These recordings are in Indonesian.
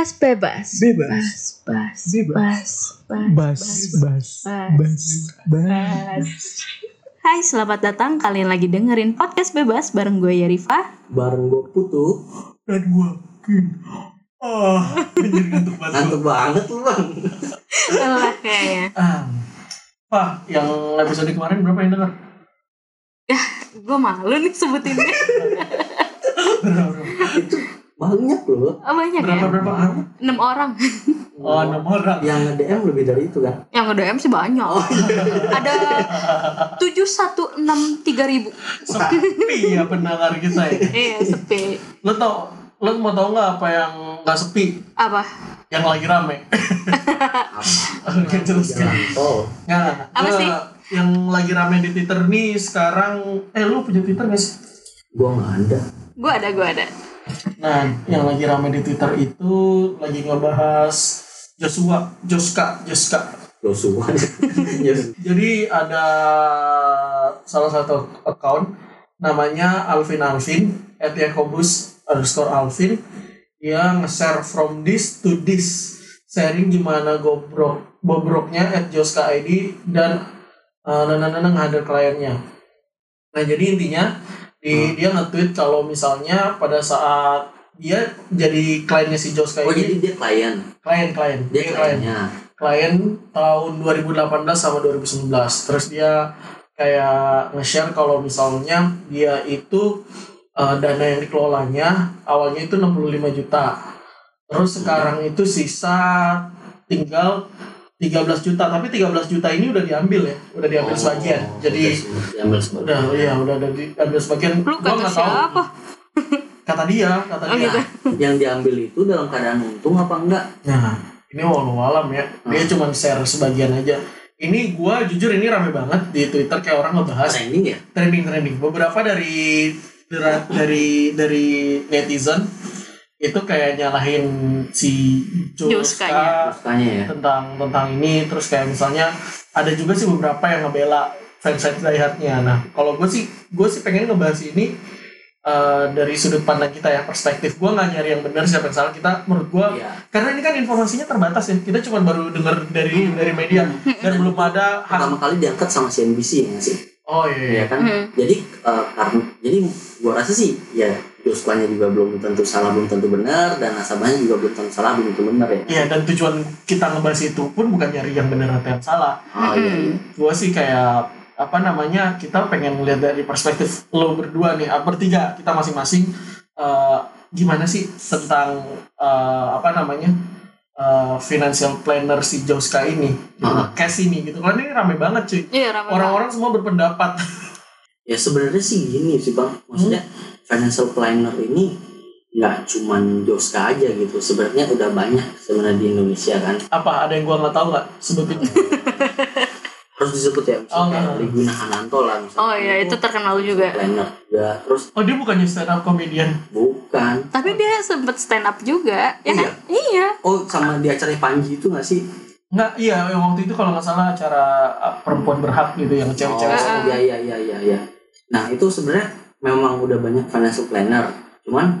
Podcast bebas. Bebas. Bas, bas, Bebas. bas, Bas, bas, bas, bas. Hai, selamat datang. Kalian lagi dengerin Podcast Bebas bareng gue Yarifa. bareng gue putu Dan kin. Ah, anjir ngantuk banget. ngantuk banget lu bang Lelah kayaknya. Ah, Pak, yang episode kemarin berapa yang denger? Gue malu nih sebutinnya. Berapa, banyak loh Oh, banyak Berapa, ya? berapa? berapa? 6 orang. Oh, enam orang. yang nge DM lebih dari itu kan Yang nge-DM sih banyak. Ada 716 ribu. Sepi ya pendengar kita ya. Iya, sepi. Lo tau, lo mau tau nggak apa yang nggak sepi? Apa? Yang lagi rame. Oke, jelas kan. oh Nggak. Apa sih? Yang lagi rame di Twitter nih sekarang, eh lu punya Twitter nggak sih? gue nggak ada Gue ada, gue ada. Nah, yang lagi rame di Twitter itu lagi ngebahas Joshua, Joska, Joska. Joshua Yes. Jadi ada salah satu account namanya Alvin Alvin at Yakobus underscore Alvin dia nge-share from this to this sharing gimana gobrok bobroknya at Joska ID dan uh, nana ngader kliennya nah jadi intinya di, dia nge-tweet kalau misalnya pada saat dia jadi kliennya si Joska oh ini jadi dia klien? Klien klien. Dia Dia klien. kliennya. Klien tahun 2018 sama 2019 terus dia kayak nge-share kalau misalnya dia itu uh, dana yang dikelolanya awalnya itu 65 juta. Terus sekarang itu sisa tinggal 13 juta tapi 13 juta ini udah diambil ya udah diambil Oh, sebagian jadi udah diambil sebagian udah iya udah diambil sebagian Lu kata nggak tahu. siapa? kata dia kata Oh, dia gitu. yang diambil itu dalam keadaan untung apa enggak Nah, ini walau alam ya. Dia cuma share sebagian aja. Ini gua jujur ini rame banget di Twitter kayak orang ngebahas trending ya trending trending. Beberapa dari dari dari netizen itu kayak nyalahin si Joska ya. tentang tentang ini. Terus kayak misalnya ada juga sih beberapa yang ngebela fans fans diehardnya. Nah, kalau gue sih gue sih pengen ngebahas ini eh, dari sudut pandang kita ya perspektif. Gue nggak nyari yang benar siapa yang salah. Kita menurut gue Iya. karena ini kan informasinya terbatas ya. Kita cuma baru dengar dari dari media. Dan belum ada pertama kali diangkat sama CNBC ya nggak sih? Oh iya, iya. Iya kan? Hmm. jadi eh, karena jadi gua rasa sih ya Joshua-nya juga belum tentu salah belum tentu benar dan nasabahnya juga belum tentu salah belum tentu benar ya. Iya, dan tujuan kita ngebahas itu pun bukan nyari yang benar atau yang salah. Oh iya, iya. gue sih kayak apa namanya kita pengen melihat dari perspektif lo berdua nih ah, bertiga kita masing-masing eh, gimana sih tentang eh, apa namanya eh, financial planner si Joska ini Ah. cash ini gitu. Kan ini rame banget cuy. Iya, rame orang-orang semua berpendapat. Ya sebenarnya sih gini sih bang. Maksudnya financial planner ini nggak cuman Joska aja gitu. Sebenarnya udah banyak sebenarnya di Indonesia kan? Apa ada yang gua nggak tahu nggak? Sebutin. Harus disebut ya Oh, misalnya nggak. Liguna Hananto lah misalnya. Oh iya, itu terkenal juga. planner juga. Terus oh dia bukannya stand up comedian? Bukan. Tapi dia sempet stand up juga, ya Oh, kan? Iya. oh sama di acara Panji itu nggak sih? Nggak iya yang waktu itu kalau nggak salah acara ah, perempuan berhak gitu yang cewek-cewek. Oh iya iya iya iya iya. Nah itu sebenarnya memang udah banyak financial planner. Cuman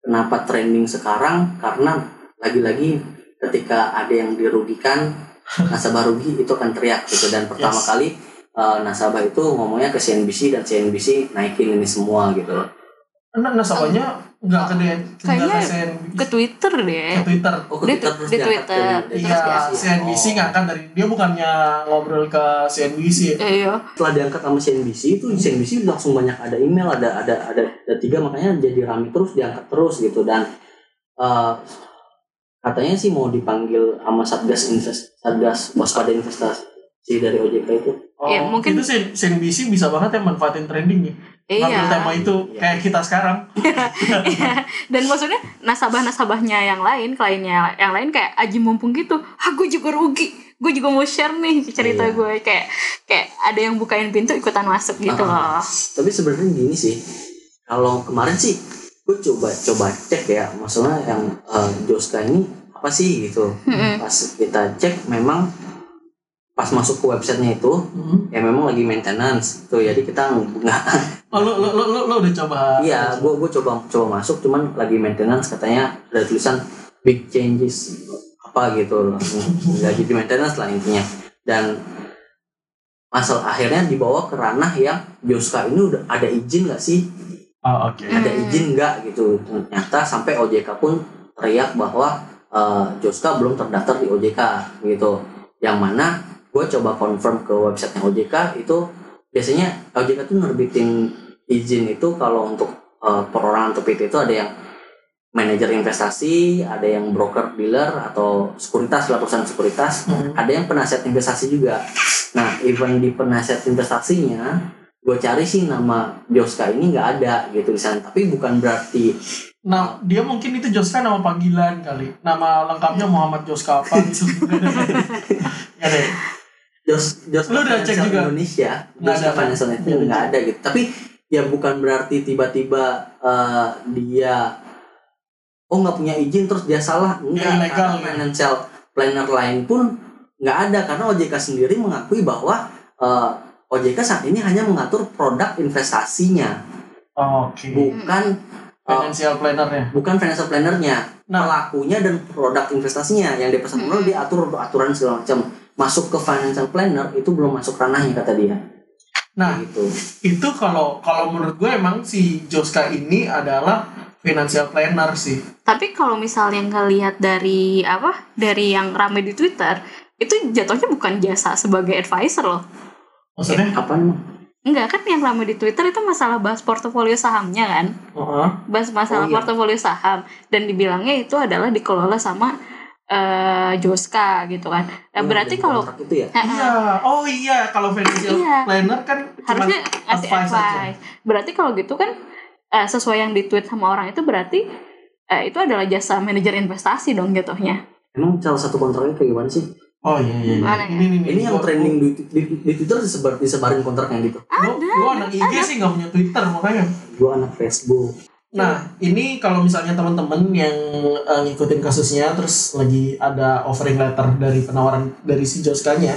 kenapa trending sekarang? Karena lagi-lagi ketika ada yang dirugikan nasabah rugi itu akan teriak gitu dan pertama Yes. kali eh, nasabah itu ngomongnya ke CNBC dan CNBC naikin ini semua gitu loh. Nah, nasabahnya nggak ke dia, nggak Kayaknya ke Ke Twitter deh. ke Twitter. Oh Di- Twitter di diangkat Twitter. Iya. CNBC Oh. ngangkat dari dia bukannya ngobrol ke CNBC. Iya. setelah diangkat sama CNBC itu CNBC langsung banyak ada email ada ada ada, ada tiga makanya jadi rame terus diangkat terus gitu dan eh, katanya sih mau dipanggil sama satgas invest satgas waspada investasi dari OJK itu Oh, Iya, mungkin- itu CN- CNBC bisa banget ya manfaatin trending ya. Ngambil Iya. tema itu Iya. kayak kita sekarang. Iya. Dan maksudnya nasabah-nasabahnya yang lain, kliennya yang lain kayak aji mumpung gitu. Ah, gue juga rugi. Gue juga mau share nih cerita Iya. gue kayak kayak ada yang bukain pintu ikutan masuk gitu Ah. loh. tapi sebenarnya gini sih kalau kemarin sih gue coba coba cek ya maksudnya yang eh, Joska ini apa sih gitu Mm-mm. pas kita cek memang pas masuk ke websitenya itu ya memang lagi maintenance tuh jadi kita nggak Oh, lo, lo, lo, lo, lo udah coba? iya gue gue coba coba masuk cuman lagi maintenance katanya ada tulisan big changes apa gitu gaji di maintenance lah intinya dan masalah akhirnya dibawa ke ranah yang Joska ini udah ada izin nggak sih Oh, oke. Hmm. ada izin nggak gitu ternyata sampai OJK pun teriak bahwa eh, Joska belum terdaftar di OJK gitu yang mana gue coba confirm ke websitenya OJK itu biasanya OJK tuh nerbitin izin itu kalau untuk eh, perorangan atau PT itu ada yang manajer investasi, ada yang broker dealer atau sekuritas lah perusahaan sekuritas, Hmm. ada yang penasihat investasi juga. Nah, even di penasihat investasinya, gue cari sih nama Joska ini nggak ada gitu di sana. Tapi bukan berarti Nah, dia mungkin itu Joska nama panggilan kali. Nama lengkapnya Muhammad Joska apa gitu. ya deh. Jos Jos Lu udah cek juga? Indonesia, ada, Financial kan? Indonesia nggak ada gitu. Tapi ya bukan berarti tiba-tiba eh, dia oh nggak punya izin terus dia salah Ya, enggak ilegal, karena ya. financial planner lain pun nggak ada karena OJK sendiri mengakui bahwa eh, OJK saat ini hanya mengatur produk investasinya Oh, Oke. bukan eh, Financial plannernya. bukan financial plannernya Nah, pelakunya dan produk investasinya yang di pasar modal Hmm. dia atur aturan segala macam masuk ke financial planner itu belum masuk ranahnya kata dia nah gitu itu kalau kalau menurut gue emang si Joska ini adalah financial planner sih. Tapi kalau misalnya ngelihat dari apa? Dari yang rame di Twitter, itu jatuhnya bukan jasa sebagai advisor loh. Maksudnya? apa namanya Enggak kan yang rame di Twitter itu masalah bahas portofolio sahamnya kan? Heeh. Bahas masalah Oh, iya. portofolio saham dan dibilangnya itu adalah dikelola sama eh Joska gitu kan. Nah, Oh, berarti kalau itu ya Iya. Oh iya, kalau financial Iya. planner kan harusnya advice aja. advice. Berarti kalau gitu kan eh, sesuai yang di tweet sama orang itu berarti eh, itu adalah jasa manajer investasi dong jatuhnya. emang salah satu kontraknya kayak gimana sih Oh iya iya. iya. Mana ya? Ini, ini, ini yang Gua- trending di, di, di Twitter disebar disebarin kontraknya gitu Gua, gua anak IG sih nggak punya Twitter makanya. gua anak Facebook Nah, ini kalau misalnya teman-teman yang eh, ngikutin kasusnya terus lagi ada offering letter dari penawaran dari si Joskanya,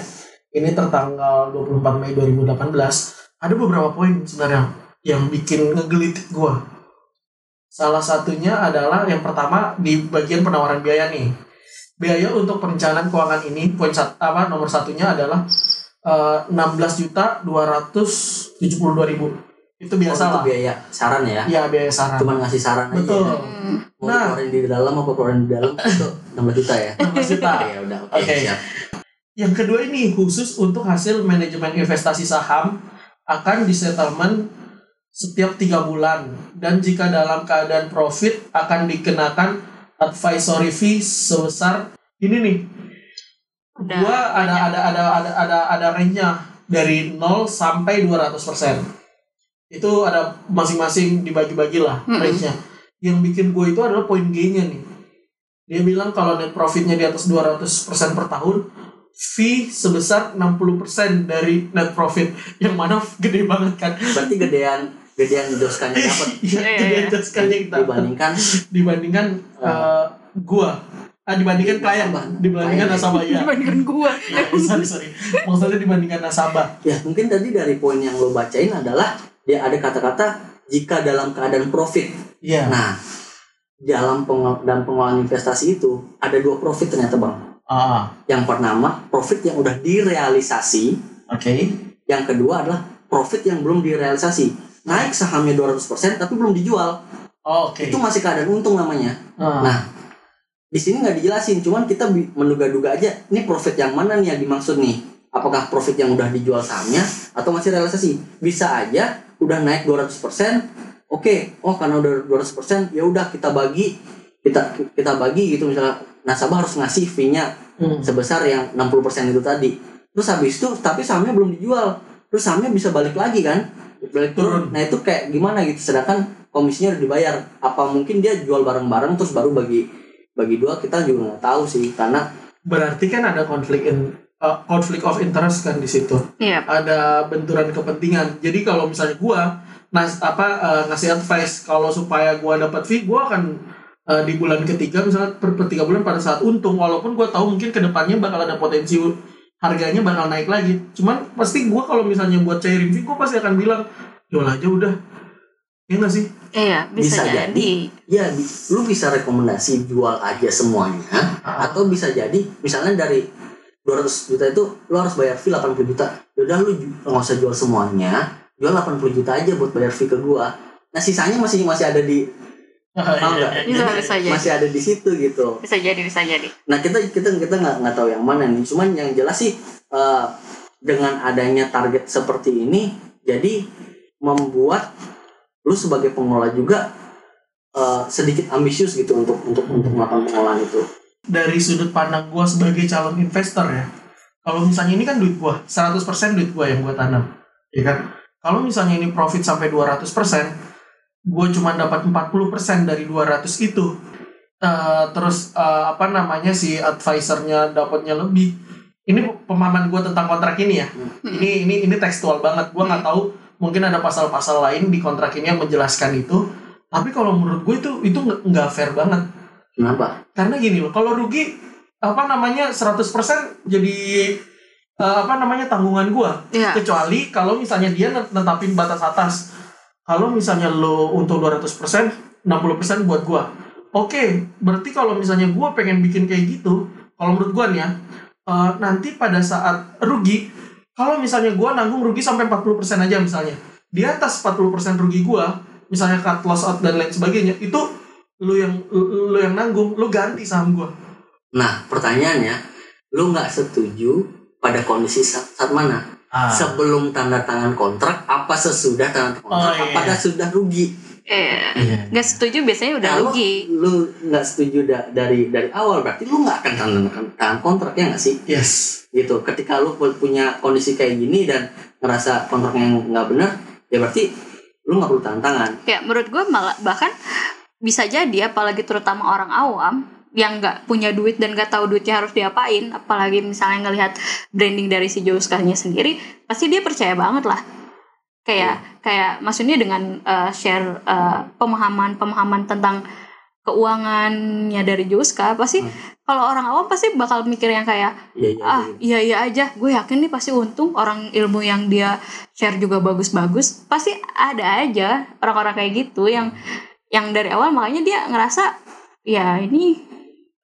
ini tertanggal 24 Mei 2018, ada beberapa poin sebenarnya yang bikin ngegelitik gua. Salah satunya adalah yang pertama di bagian penawaran biaya nih. Biaya untuk perencanaan keuangan ini poin sat, apa nomor satunya adalah eh, 16 juta 272 ribu. Itu biasa Oh, itu lah. biaya saran ya Ya biaya saran. cuma ngasih saran Betul. aja Hmm. mau Nah. keluarin di dalam apa keluarin di dalam itu 16 juta ya 16 juta. ya udah oke Oke. siap Yang kedua ini khusus untuk hasil manajemen investasi saham akan disettlement setiap tiga bulan dan jika dalam keadaan profit akan dikenakan advisory fee sebesar ini nih Udah gua ada banyak. ada ada ada ada ada range-nya dari 0 sampai 200%. Itu ada masing-masing dibagi-bagi lah Mm-mm. range-nya. Yang bikin gue itu adalah poin G-nya nih. Dia bilang kalau net profitnya di atas 200% per tahun, fee sebesar 60% dari net profit. Yang mana gede banget kan. berarti gedean gedean joskanya dapat Iya, Iya, gede iya. sekali kita dibandingkan dibandingkan eh, gua. Ah, dibandingkan klien, Nasabah. dibandingkan Klien. nasabah ya. dibandingkan gua. Nah, sorry, sorry. Maksudnya dibandingkan nasabah. ya mungkin tadi dari poin yang lo bacain adalah dia ada kata-kata jika dalam keadaan profit Iya. nah dalam pengol dalam pengelolaan investasi itu ada dua profit ternyata bang Ah, yang pertama profit yang udah direalisasi oke. yang kedua adalah profit yang belum direalisasi naik sahamnya 200% tapi belum dijual Oh, Oke. itu masih keadaan untung namanya Ah, Nah, di sini nggak dijelasin, cuman kita menduga-duga aja, ini profit yang mana nih yang dimaksud nih? Apakah profit yang udah dijual sahamnya atau masih realisasi? Bisa aja udah naik 200%, oke, oh karena udah 200%, ya udah kita bagi kita kita bagi gitu misalnya nasabah harus ngasih fee-nya hmm. sebesar yang 60% itu tadi. Terus habis itu tapi sahamnya belum dijual. Terus sahamnya bisa balik lagi kan? Balik turun. Nah, itu kayak gimana gitu sedangkan komisinya udah dibayar. Apa mungkin dia jual bareng-bareng terus baru bagi bagi dua kita juga nggak tahu sih karena Berarti kan ada konflik in uh, konflik of interest kan di situ. Iya. Ada benturan kepentingan. Jadi kalau misalnya gua nas apa uh, ngasih advice kalau supaya gua dapat fee, gua akan uh, di bulan ketiga misalnya per, per tiga bulan pada saat untung walaupun gua tahu mungkin ke depannya bakal ada potensi harganya bakal naik lagi. Cuman pasti gua kalau misalnya buat cairin fee, gua pasti akan bilang jual aja udah. Iya nggak sih? Iya, bisa, Bisa jadi. jadi. Ya, lu bisa rekomendasi jual aja semuanya Ah. atau bisa jadi misalnya dari 200 juta itu lu harus bayar fee 80 juta. Yaudah lu nggak usah jual semuanya, jual 80 juta aja buat bayar fee ke gua. Nah, sisanya masih masih ada di Ah, Tahu nggak? Bisa, Jadi bisa jadi. masih ada di situ gitu. Bisa jadi, bisa jadi. Nah kita kita kita nggak nggak tahu yang mana nih. Cuman yang jelas sih eh, dengan adanya target seperti ini, jadi membuat lu sebagai pengelola juga eh, sedikit ambisius gitu untuk untuk untuk melakukan pengelolaan itu. dari sudut pandang gue sebagai calon investor ya kalau misalnya ini kan duit gue 100% duit gue yang gue tanam ya kan? Kalau misalnya ini profit sampai 200% gue cuma dapat 40% dari 200 itu Eh, terus eh, apa namanya si advisernya dapatnya lebih. Ini pemahaman gue tentang kontrak ini ya. Ini ini ini tekstual banget. Gue nggak tahu mungkin ada pasal-pasal lain di kontrak ini yang menjelaskan itu tapi kalau menurut gue itu itu nggak fair banget Kenapa? karena gini loh, kalau rugi apa namanya 100% jadi eh, apa namanya tanggungan gua. Iya. Kecuali kalau misalnya dia net- netapin batas atas. Kalau misalnya lo untung 200%, 60% buat gua. Oke, berarti kalau misalnya gua pengen bikin kayak gitu, kalau menurut gua nih ya, eh, nanti pada saat rugi, kalau misalnya gua nanggung rugi sampai 40% aja misalnya. Di atas 40% rugi gua, misalnya cut loss out dan lain sebagainya, itu lu yang lu, lu yang nanggung, lu ganti saham gua. Nah pertanyaannya, lu nggak setuju pada kondisi saat, saat mana? Sebelum tanda tangan kontrak, apa sesudah tanda tangan kontrak? Oh, iya. Apakah sudah rugi? Iya. Iya. Nggak setuju biasanya udah Kalau rugi. lu nggak setuju da- dari dari awal, berarti lu nggak akan tanda tangan kontrak ya nggak sih? Yes. Gitu. Ketika lu pu- punya kondisi kayak gini dan ngerasa kontraknya nggak benar ya berarti lu nggak perlu tantangan. Ya, menurut gue malah bahkan bisa jadi apalagi terutama orang awam yang nggak punya duit dan nggak tahu duitnya harus diapain, apalagi misalnya ngelihat branding dari si Joskanya sendiri, pasti dia percaya banget lah. Kayak kayak maksudnya dengan uh, share uh, pemahaman-pemahaman tentang keuangannya dari Joska, pasti Hmm. kalau orang awam pasti bakal mikir yang kayak iya iya ah iya. iya iya aja gue yakin nih pasti untung orang ilmu yang dia share juga bagus-bagus pasti ada aja orang-orang kayak gitu yang yang dari awal makanya dia ngerasa ya ini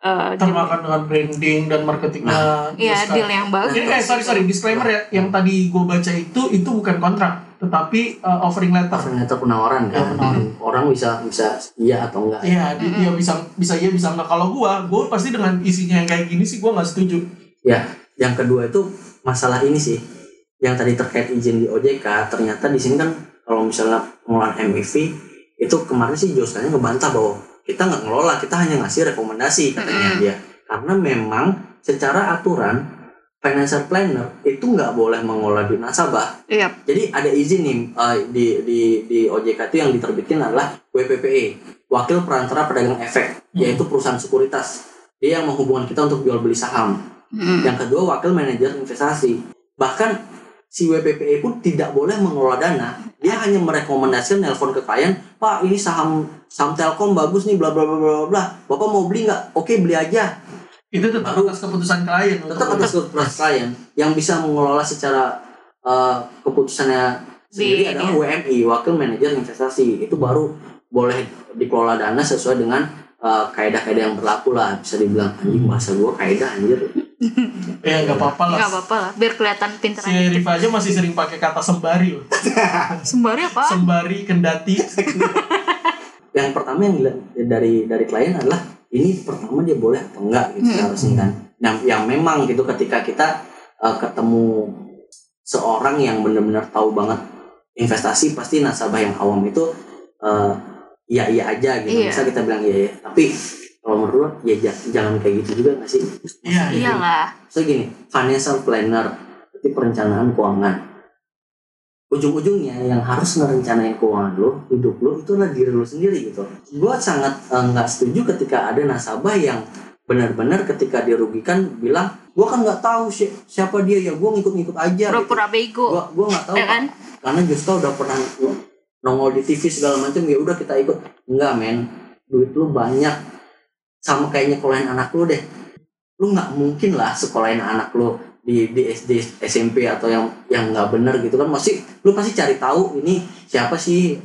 eh, dia- Termakan dengan branding dan marketingnya. ya Joska. deal yang bagus Ini, eh sorry sorry disclaimer ya, yang tadi gue baca itu itu bukan kontrak, tetapi uh, offering letter. ternyata penawaran Ya, kan penawaran. orang bisa bisa iya atau enggak Iya, dia, dia bisa bisa iya bisa nggak. Kalau gua, gua pasti dengan isinya yang kayak gini sih gua nggak setuju. yang kedua itu masalah ini sih yang tadi terkait izin di OJK ternyata di sini kan kalau misalnya pengelolaan MIV itu kemarin sih Joskanya ngebantah bahwa kita nggak ngelola kita hanya ngasih rekomendasi katanya dia. Karena memang secara aturan financial planner itu nggak boleh mengelola duit nasabah. Iya. Jadi ada izin nih eh, di di di OJK itu yang diterbitkan adalah WPPE wakil perantara pedagang efek yaitu perusahaan sekuritas. Dia yang menghubungkan kita untuk jual beli saham. Mm. yang kedua wakil manajer investasi. Bahkan si WPPE pun tidak boleh mengelola dana. Dia hanya merekomendasikan nelpon ke klien, Pak ini saham saham Telkom bagus nih, bla bla bla bla bla. Bapak mau beli nggak? Oke beli aja. Itu tetap Baru- atas keputusan klien. Tetap atas keputusan klien. Yang bisa mengelola secara eh, keputusannya sendiri Di- adalah WMI, wakil manajer investasi. Itu baru boleh dikelola dana sesuai dengan eh, kaidah-kaidah yang berlaku lah. Bisa dibilang anjing bahasa gua kaidah anjir. Ya nggak apa-apa lah. nggak apa-apa lah biar kelihatan pinter Si aja Rif aja masih sering pakai kata sembari loh. sembari apa Sembari, kendati. yang pertama yang dari dari klien adalah ini pertama dia boleh atau enggak gitu Hmm. resmi kan yang yang memang gitu ketika kita uh, ketemu seorang yang benar-benar tahu banget investasi pasti nasabah yang awam itu uh, iya iya aja gitu Iya. bisa kita bilang iya iya tapi kalau menurut lo, ya ja- jangan kayak gitu juga nggak sih? Iya, iya. iyalah. So gini financial planner itu perencanaan keuangan. Ujung-ujungnya yang harus ngerencanain keuangan lo hidup lo itu adalah diri lo sendiri gitu. Gue sangat eh, nggak setuju ketika ada nasabah yang benar-benar ketika dirugikan bilang gue kan nggak tahu si- siapa dia ya gue ngikut-ngikut aja gitu. pura-pura bego. Gue gue nggak tahu ya kan? karena Justa udah pernah nongol di TV segala macam ya udah kita ikut. Enggak men. Duit lu banyak sama kayak nyekolahin anak lu deh. Lu nggak mungkin lah sekolahin anak lu di di SD SMP atau yang yang nggak bener gitu kan. Masih lu pasti cari tahu ini siapa sih.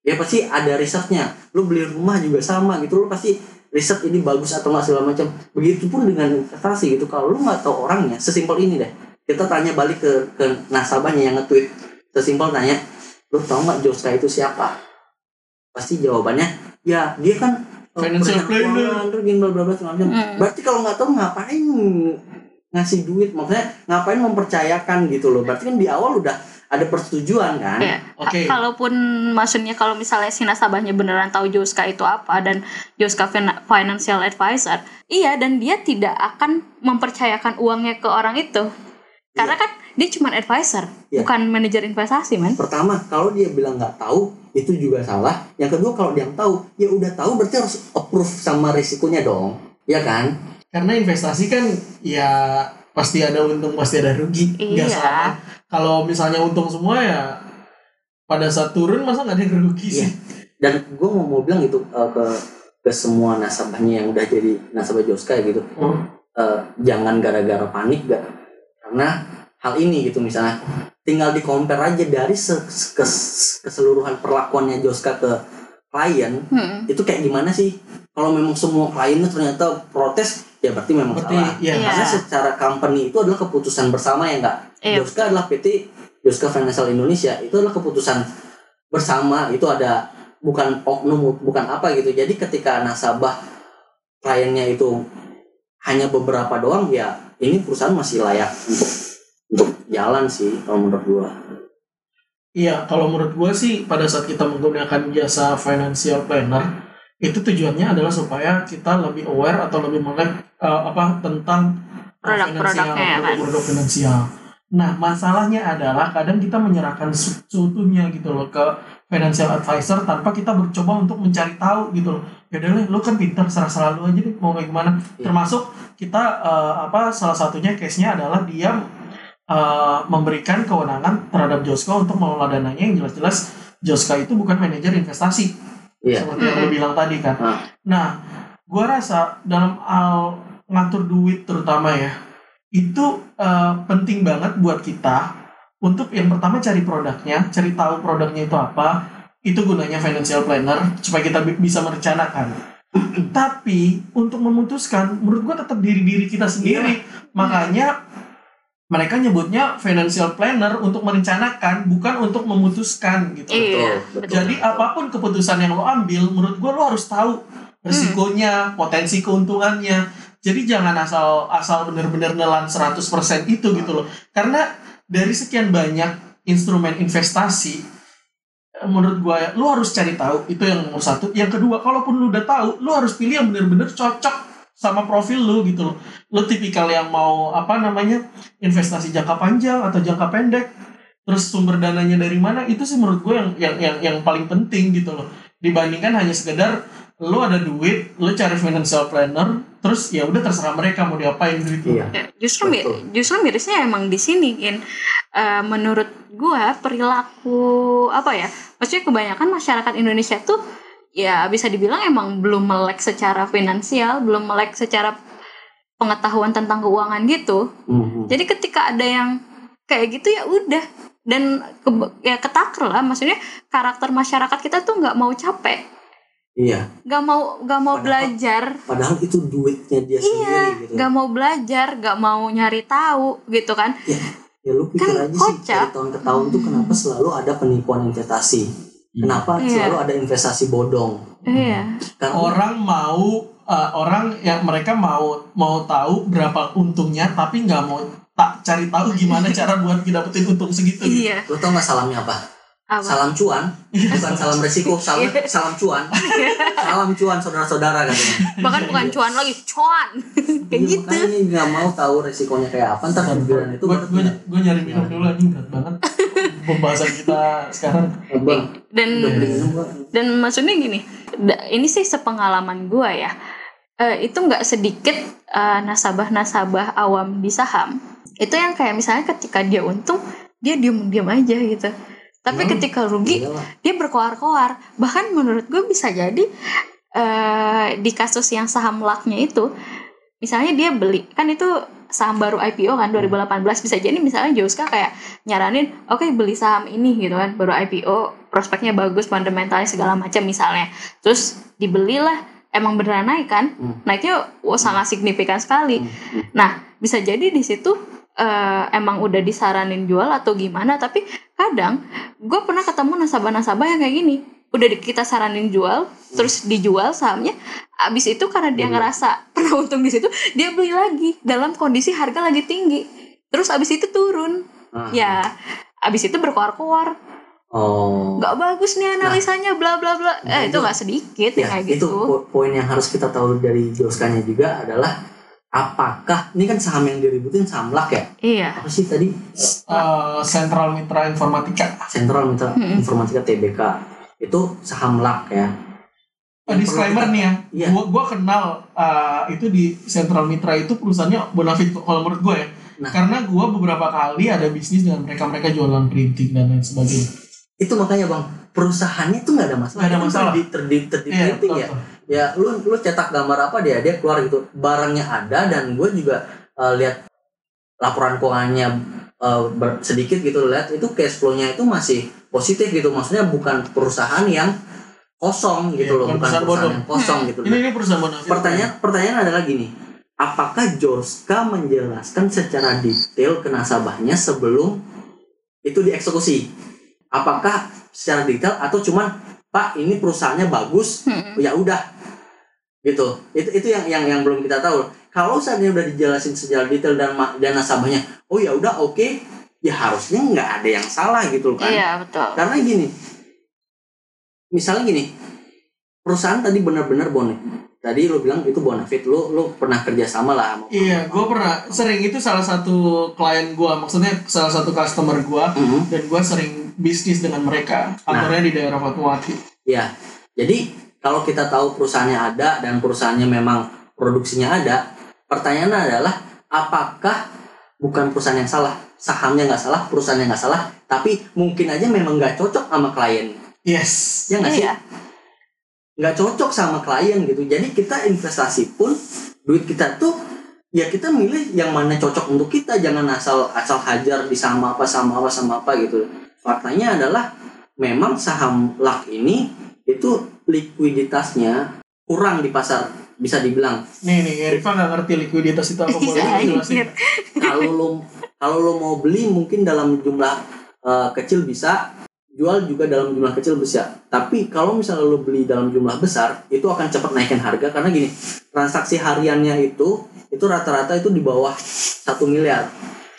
Ya pasti ada risetnya. Lu beli rumah juga sama gitu. Lu pasti riset ini bagus atau nggak segala macam. Begitupun dengan investasi gitu. Kalau lu nggak tahu orangnya sesimpel ini deh. Kita tanya balik ke ke nasabahnya yang nge-tweet. Sesimpel tanya lu tahu nggak Joska itu siapa? Pasti jawabannya ya dia kan Financial perencana planner. terus gini, bla bla bla segala macam Hmm. berarti kalau nggak tahu ngapain ngasih duit maksudnya ngapain mempercayakan gitu loh berarti kan di awal udah ada persetujuan kan Ya, Oke. kalaupun maksudnya kalau misalnya si nasabahnya beneran tahu Joska itu apa dan Joska fin- financial advisor, iya dan dia tidak akan mempercayakan uangnya ke orang itu. Karena kan dia cuma advisor, Iya. bukan manajer investasi, man. pertama kalau dia bilang nggak tahu itu juga salah yang kedua kalau dia yang tahu ya udah tahu berarti harus approve sama risikonya dong ya kan Karena investasi kan ya pasti ada untung pasti ada rugi. Nggak Iya. sama. Kalau misalnya untung semua ya pada saat turun masa nggak ada yang rugi Iya. sih? dan gue mau mau bilang gitu eh, ke ke semua nasabahnya yang udah jadi nasabah Joska gitu Hmm. eh, jangan gara-gara panik gak karena hal ini gitu misalnya tinggal di compare aja dari se- se- kes- keseluruhan perlakuannya Joska ke klien Hmm. itu kayak gimana sih kalau memang semua kliennya ternyata protes ya berarti memang Berarti salah ya Iya. karena secara company itu adalah keputusan bersama ya enggak Iya. Joska adalah PT Joska Financial Indonesia itu adalah keputusan bersama itu ada bukan oknum bukan apa gitu jadi ketika nasabah kliennya itu hanya beberapa doang ya ini perusahaan masih layak untuk jalan sih kalau menurut gua Iya, kalau menurut gue sih pada saat kita menggunakan jasa financial planner itu tujuannya adalah supaya kita lebih aware atau lebih melek eh, apa tentang eh, Produk-produknya finansial, ya kan? produk-produk finansial. Nah, masalahnya adalah kadang kita menyerahkan se- seutuhnya gitu loh ke financial advisor tanpa kita mencoba untuk mencari tahu gitu loh. Ya udah lu kan pintar serah selalu aja deh mau kayak gimana. Iya. Termasuk kita eh, apa salah satunya case-nya adalah dia eh, memberikan kewenangan terhadap Joska untuk mengelola dananya yang jelas-jelas Joska itu bukan manajer investasi iya seperti yang lo bilang tadi kan. Ah. Nah, gua rasa dalam hal ngatur duit terutama ya itu eh, penting banget buat kita untuk yang pertama cari produknya, cari tahu produknya itu apa. Itu gunanya financial planner supaya kita bi- bisa merencanakan. Tapi untuk memutuskan, menurut gua tetap diri diri kita sendiri. Makanya mereka nyebutnya financial planner untuk merencanakan, bukan untuk memutuskan gitu. Iya, betul. Jadi apa pun keputusan yang lo ambil, menurut gue lo harus tahu resikonya, potensi keuntungannya. Jadi jangan asal asal bener-bener nelan 100% itu gitu loh. Karena dari sekian banyak instrumen investasi, menurut gue ya, lo harus cari tahu itu yang nomor satu. Yang kedua, kalaupun lo udah tahu, lo harus pilih yang bener-bener cocok sama profil lo gitu loh. Lo tipikal yang mau apa namanya investasi jangka panjang atau jangka pendek terus sumber dananya dari mana itu sih menurut gue yang yang yang yang paling penting gitu loh dibandingkan hanya sekedar lo ada duit lo cari financial planner terus ya udah terserah mereka mau diapain gitu iya Ya, justru mi- Betul. justru mirisnya emang di sini in Eh, menurut gua perilaku apa ya maksudnya kebanyakan masyarakat Indonesia tuh ya bisa dibilang emang belum melek secara finansial belum melek secara pengetahuan tentang keuangan gitu. Mhm. jadi ketika ada yang kayak gitu ya udah. Dan ke- ya ketaker lah. Maksudnya karakter masyarakat kita tuh nggak mau capek. Iya. Nggak mau nggak mau Padahal- belajar. padahal itu duitnya dia sendiri gitu. nggak mau belajar nggak mau nyari tahu gitu kan. Ya ya lu pikir Kan aja sih dari tahun ke tahun tuh kenapa selalu ada penipuan investasi kenapa Iya. selalu ada investasi bodong? Iya. Karena orang mau uh, orang yang mereka mau mau tahu berapa untungnya tapi nggak mau tak cari tahu gimana cara buat dapetin untung segitu. Iya. Lu tau gak salamnya apa apa? Salam cuan. Bukan salam resiko salam salam cuan. Salam cuan saudara-saudara katanya. Bahkan bukan cuan lagi cuan. Kayak Iya, gitu. makanya nggak mau tahu resikonya kayak apa ntar giliran itu gue gue gue nyari minum dulu anjing berat banget. Pembahasan kita sekarang. "Eh, bang dan dan maksudnya gini ini sih sepengalaman gua ya. Eh, itu nggak sedikit eh, nasabah-nasabah awam di saham. Itu yang kayak misalnya ketika dia untung dia diem-diem aja gitu tapi Hmm. ketika rugi Iyalah. dia berkoar-koar bahkan menurut gue bisa jadi eh, di kasus yang saham lucknya itu misalnya dia beli kan itu saham baru IPO kan 2018 bisa jadi misalnya Joska kayak nyaranin oke beli saham ini gitu kan baru IPO prospeknya bagus fundamentalnya segala macam misalnya terus dibelilah emang beneran naik kan Hmm. naiknya wah, sangat signifikan sekali Hmm. nah bisa jadi di situ eh, emang udah disaranin jual atau gimana tapi kadang gue pernah ketemu nasabah-nasabah yang kayak gini. Udah kita saranin jual terus dijual sahamnya abis itu karena dia Beli. ngerasa pernah untung di situ dia beli lagi dalam kondisi harga lagi tinggi. Terus abis itu turun. Ah. ya abis itu berkoar-koar Oh. nggak bagus nih analisanya bla bla bla. Nah, eh itu itu- nggak sedikit ya ya kayak itu gitu. po- poin yang harus kita tahu dari Joskanya juga adalah apakah ini kan saham yang diributin saham lak ya iya apa sih tadi Eh, Central Mitra Informatika. Central Mitra Mm-mm. Informatika TBK itu saham lak ya Eh, disclaimer nih ya, Iya. gua gua kenal eh, itu di Central Mitra itu perusahaannya Bonafit kalau menurut gue ya. Nah. Karena gua beberapa kali ada bisnis dengan mereka mereka jualan printing dan lain sebagainya. itu makanya bang perusahaannya itu nggak ada masalah Nggak ada Itu masalah. terdi terdi terdi Iya, printing betul, ya betul. Ya lu lu cetak gambar apa dia dia keluar gitu. Barangnya ada dan gue juga eh, lihat laporan keuangannya ber- sedikit gitu lihat itu cash flow-nya itu masih positif gitu. Maksudnya bukan perusahaan yang kosong gitu Iya, loh bukan perusahaan perusahaan yang kosong gitu Ini ini perusahaan Bonafit. pertanyaan pertanyaan adalah gini. Apakah Joska menjelaskan secara detail ke nasabahnya sebelum itu dieksekusi? Apakah secara detail atau cuman pak ini perusahaannya bagus Hmm. ya udah gitu itu itu yang yang yang belum kita tahu kalau saatnya udah dijelasin secara detail dan dan nasabahnya oh ya udah oke ya harusnya nggak ada yang salah gitu kan iya betul karena gini misalnya gini perusahaan tadi benar-benar bonek tadi lo bilang itu bonafit lo lo pernah kerja sama lah sama Iya, gue pernah sering itu salah satu klien gue, maksudnya salah satu customer gue, Mhm. dan gue sering bisnis dengan mereka. Kantornya di daerah Fatmawati. Ya, jadi kalau kita tahu perusahaannya ada dan perusahaannya memang produksinya ada, pertanyaannya adalah apakah bukan perusahaan yang salah, sahamnya nggak salah, perusahaannya nggak salah, tapi mungkin aja memang nggak cocok sama klien, Yes. ya nggak sih? iya Nggak cocok sama klien gitu. Jadi kita investasi pun duit kita tuh ya kita milih yang mana cocok untuk kita, jangan asal asal hajar di sama apa sama apa sama apa gitu. Faktanya adalah memang saham lak ini itu likuiditasnya kurang di pasar bisa dibilang. Nih nih, Rifa nggak ngerti likuiditas itu apa boleh Iya, kalau lo kalau lo mau beli mungkin dalam jumlah eh, kecil bisa jual juga dalam jumlah kecil bisa. Tapi kalau misalnya lo beli dalam jumlah besar itu akan cepat naikin harga. Karena gini transaksi hariannya itu itu rata-rata itu di bawah satu miliar.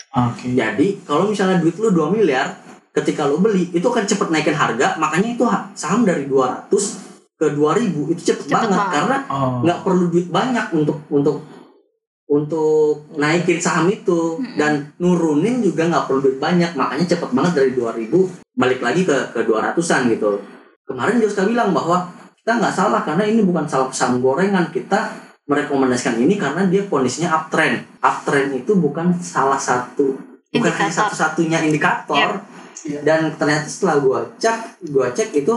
Oke. jadi kalau misalnya duit lo 2 miliar ketika lo beli itu akan cepat naikin harga. Makanya itu ha- saham dari 200 ke 2000 itu cepet, Cepet banget, banget. karena Oh. nggak perlu duit banyak untuk untuk untuk naikin saham itu Mm-mm. dan nurunin juga nggak perlu duit banyak makanya cepet banget dari 2000 balik lagi ke ke 200-an gitu kemarin Joska bilang bahwa kita nggak salah karena ini bukan salah saham gorengan kita merekomendasikan ini karena dia kondisinya uptrend uptrend itu bukan salah satu bukan hanya Indikator. satu-satunya indikator Yep. Iya. dan ternyata setelah gua cek gua cek itu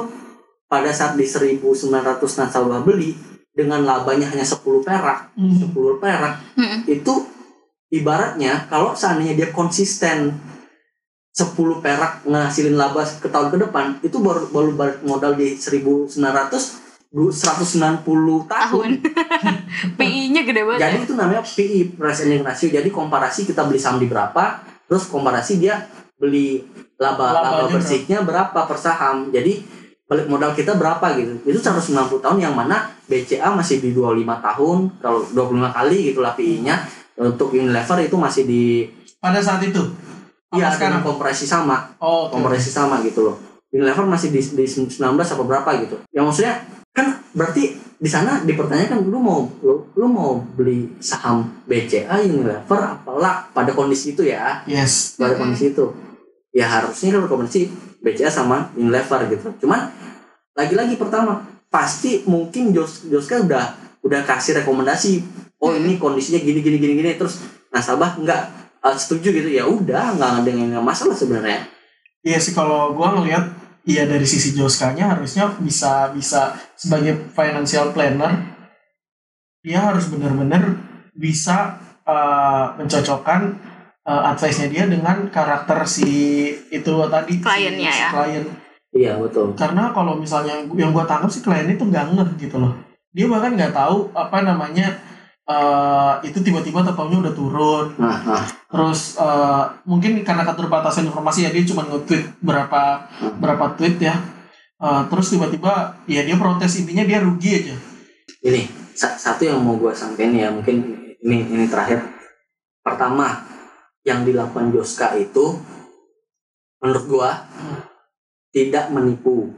pada saat di 1900 nasabah beli dengan labanya hanya 10 perak Hmm. 10 perak Mm-mm. itu ibaratnya kalau seandainya dia konsisten 10 perak ngasilin laba ke tahun ke depan itu baru baru balik modal di 1900 du- 190 tahun. tahun PI-nya gede banget Jadi ya. itu namanya PI price earning ratio. Jadi komparasi kita beli saham di berapa, terus komparasi dia beli laba Labanya laba bersihnya berapa per saham. Jadi balik modal kita berapa gitu. Itu 190 tahun yang mana BCA masih di 25 tahun, kalau 25 kali gitulah PI-nya. Untuk Unilever itu masih di Pada saat itu. Iya, sekarang? dengan kompresi sama, Oh, oke. kompresi sama gitu loh. Unilever masih di, di 19 apa berapa gitu. Yang maksudnya kan berarti di sana dipertanyakan lu mau lu, lu mau beli saham BCA Unilever apalah pada kondisi itu ya, Yes. pada kondisi itu. Ya harusnya kan rekomendasi BCA sama Unilever gitu. Cuman lagi-lagi pertama pasti mungkin Jos Joska udah udah kasih rekomendasi oh ini kondisinya gini gini gini gini. Terus nasabah nggak eh, setuju gitu. Ya udah nggak ada yang masalah sebenarnya. Iya sih kalau gua ngelihat iya dari sisi Joskanya harusnya bisa bisa sebagai financial planner dia harus benar-benar bisa uh, mencocokkan uh, advice-nya dia dengan karakter si itu tadi si- Kliennya si ya. klien. Iya betul. karena kalau misalnya yang gua tangkap sih klien itu nggak ngeh gitu loh. Dia bahkan nggak tahu apa namanya uh, itu tiba-tiba tetapnya udah turun. Nah, nah, terus uh, mungkin karena keterbatasan informasi ya dia cuma nge-tweet berapa berapa tweet ya. Uh, terus tiba-tiba ya dia protes intinya dia rugi aja. Ini sa- satu yang mau gue sampaikan ya mungkin ini ini terakhir. Pertama, yang dilakukan Joska itu menurut gua tidak menipu.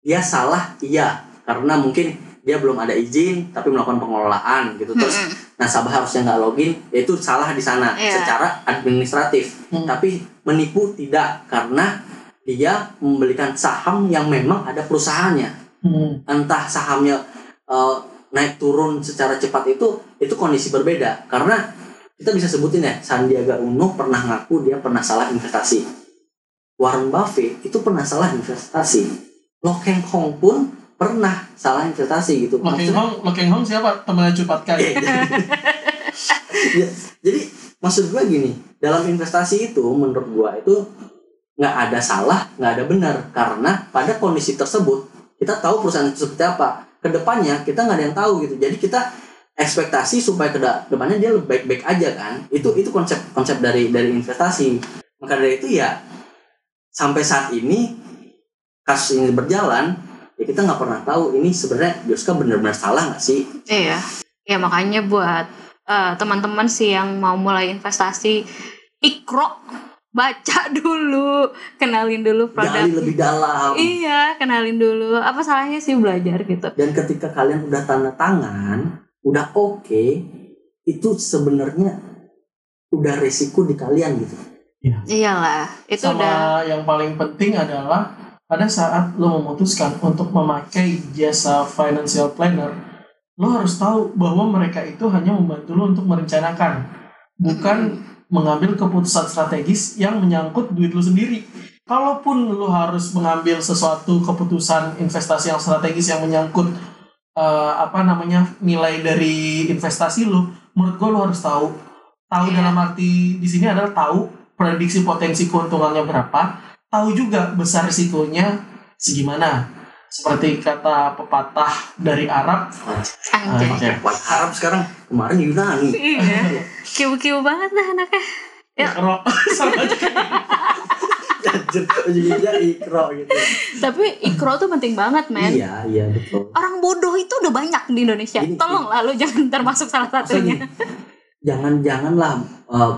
Dia salah, iya, karena mungkin dia belum ada izin tapi melakukan pengelolaan gitu. Terus Mm-mm. nasabah harusnya nggak login, ya itu salah di sana Iya. secara administratif. Hmm. Tapi menipu tidak karena dia membelikan saham yang memang ada perusahaannya. Hmm. Entah sahamnya eh, naik turun secara cepat itu itu kondisi berbeda karena kita bisa sebutin ya Sandiaga Uno pernah ngaku dia pernah salah investasi. Warren Buffett itu pernah salah investasi. Lo Keng Hong pun pernah salah investasi gitu. Lo Keng Hong, Lo Keng Hong siapa? Temannya Cupat Kai. Ya, jadi maksud gue gini dalam investasi itu menurut gue itu nggak ada salah nggak ada benar karena pada kondisi tersebut kita tahu perusahaan itu seperti apa ke depannya kita nggak ada yang tahu gitu jadi kita ekspektasi supaya ke depannya dia lebih baik-baik aja kan itu itu konsep konsep dari dari investasi maka dari itu ya sampai saat ini kasus ini berjalan ya kita nggak pernah tahu ini sebenarnya Joska benar-benar salah nggak sih Iya. Ya makanya buat eh, teman-teman sih yang mau mulai investasi ikro baca dulu, kenalin dulu produk. gali lebih dalam Iya, kenalin dulu. Apa salahnya sih belajar gitu? dan ketika kalian udah tanda tangan udah oke itu sebenarnya udah resiko di kalian gitu. Iyalah, itu Sama udah yang paling penting adalah pada saat lo memutuskan untuk memakai jasa financial planner, lo harus tahu bahwa mereka itu hanya membantu lo untuk merencanakan, bukan mengambil keputusan strategis yang menyangkut duit lo sendiri. Kalaupun lo harus mengambil sesuatu keputusan investasi yang strategis yang menyangkut eh, apa namanya nilai dari investasi lo, menurut gue lo harus tahu. Tahu Iya. dalam arti di sini adalah tahu prediksi potensi keuntungannya berapa, tahu juga besar risikonya segimana. Seperti kata pepatah dari Arab, anjay. Kuat Arab sekarang kemarin Yunani Iya. Kiu-kiu banget lah anaknya. Ya. Ikro, sama aja. Anjir, ujung-ujungnya ikro gitu Tapi ikro tuh penting banget, men. iya iya betul Orang bodoh itu udah banyak di Indonesia. Ini- Tolong lah lu jangan termasuk salah satunya. jangan janganlah eh,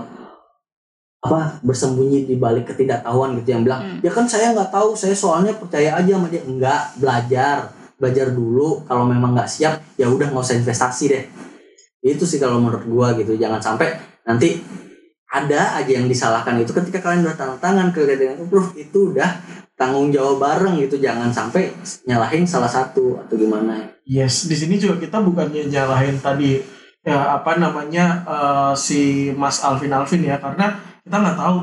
apa bersembunyi di balik ketidaktahuan gitu yang bilang Hmm. ya kan saya nggak tahu saya soalnya percaya aja sama dia enggak belajar belajar dulu kalau memang nggak siap ya udah nggak usah investasi deh itu sih kalau menurut gua gitu jangan sampai nanti ada aja yang disalahkan itu ketika kalian udah tanda tangan ke kalian approve itu udah tanggung jawab bareng gitu jangan sampai nyalahin salah satu atau gimana Yes, di sini juga kita bukannya nyalahin tadi ya apa namanya eh, si Mas Alvin Alvin ya karena kita nggak tahu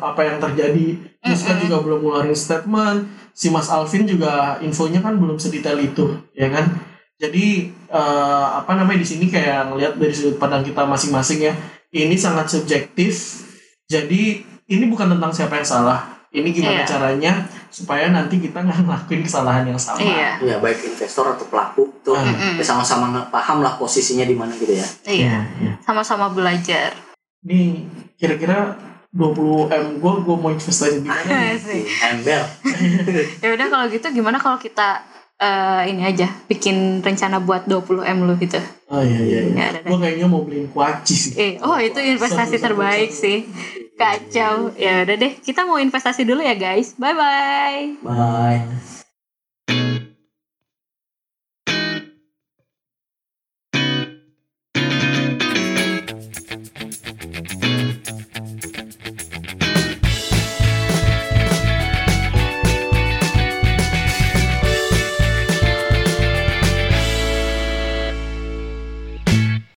apa yang terjadi. Terus kan Mm-mm. juga belum ngeluarin statement. Si Mas Alvin juga infonya kan belum sedetail itu, ya kan? Jadi eh, apa namanya di sini kayak ngelihat dari sudut pandang kita masing-masing ya. Ini sangat subjektif. Jadi ini bukan tentang siapa yang salah. Ini gimana Iya. caranya supaya nanti kita nggak ngelakuin kesalahan yang sama. Iya. ya baik investor atau pelaku tuh ya sama-sama paham lah posisinya di mana gitu ya Iya. iya. Sama-sama belajar. Nih, kira-kira 20 M gue gue mau investasi di mana? ember Ya udah kalau gitu gimana kalau kita eh, ini aja bikin rencana buat 20 M lu gitu. Oh iya iya. iya. Ya. Gue kayaknya mau beliin kuaci sih. Eh, oh itu investasi Satu, satu, terbaik satu. sih. Kacau. Ya udah deh, kita mau investasi dulu ya guys. Bye bye. bye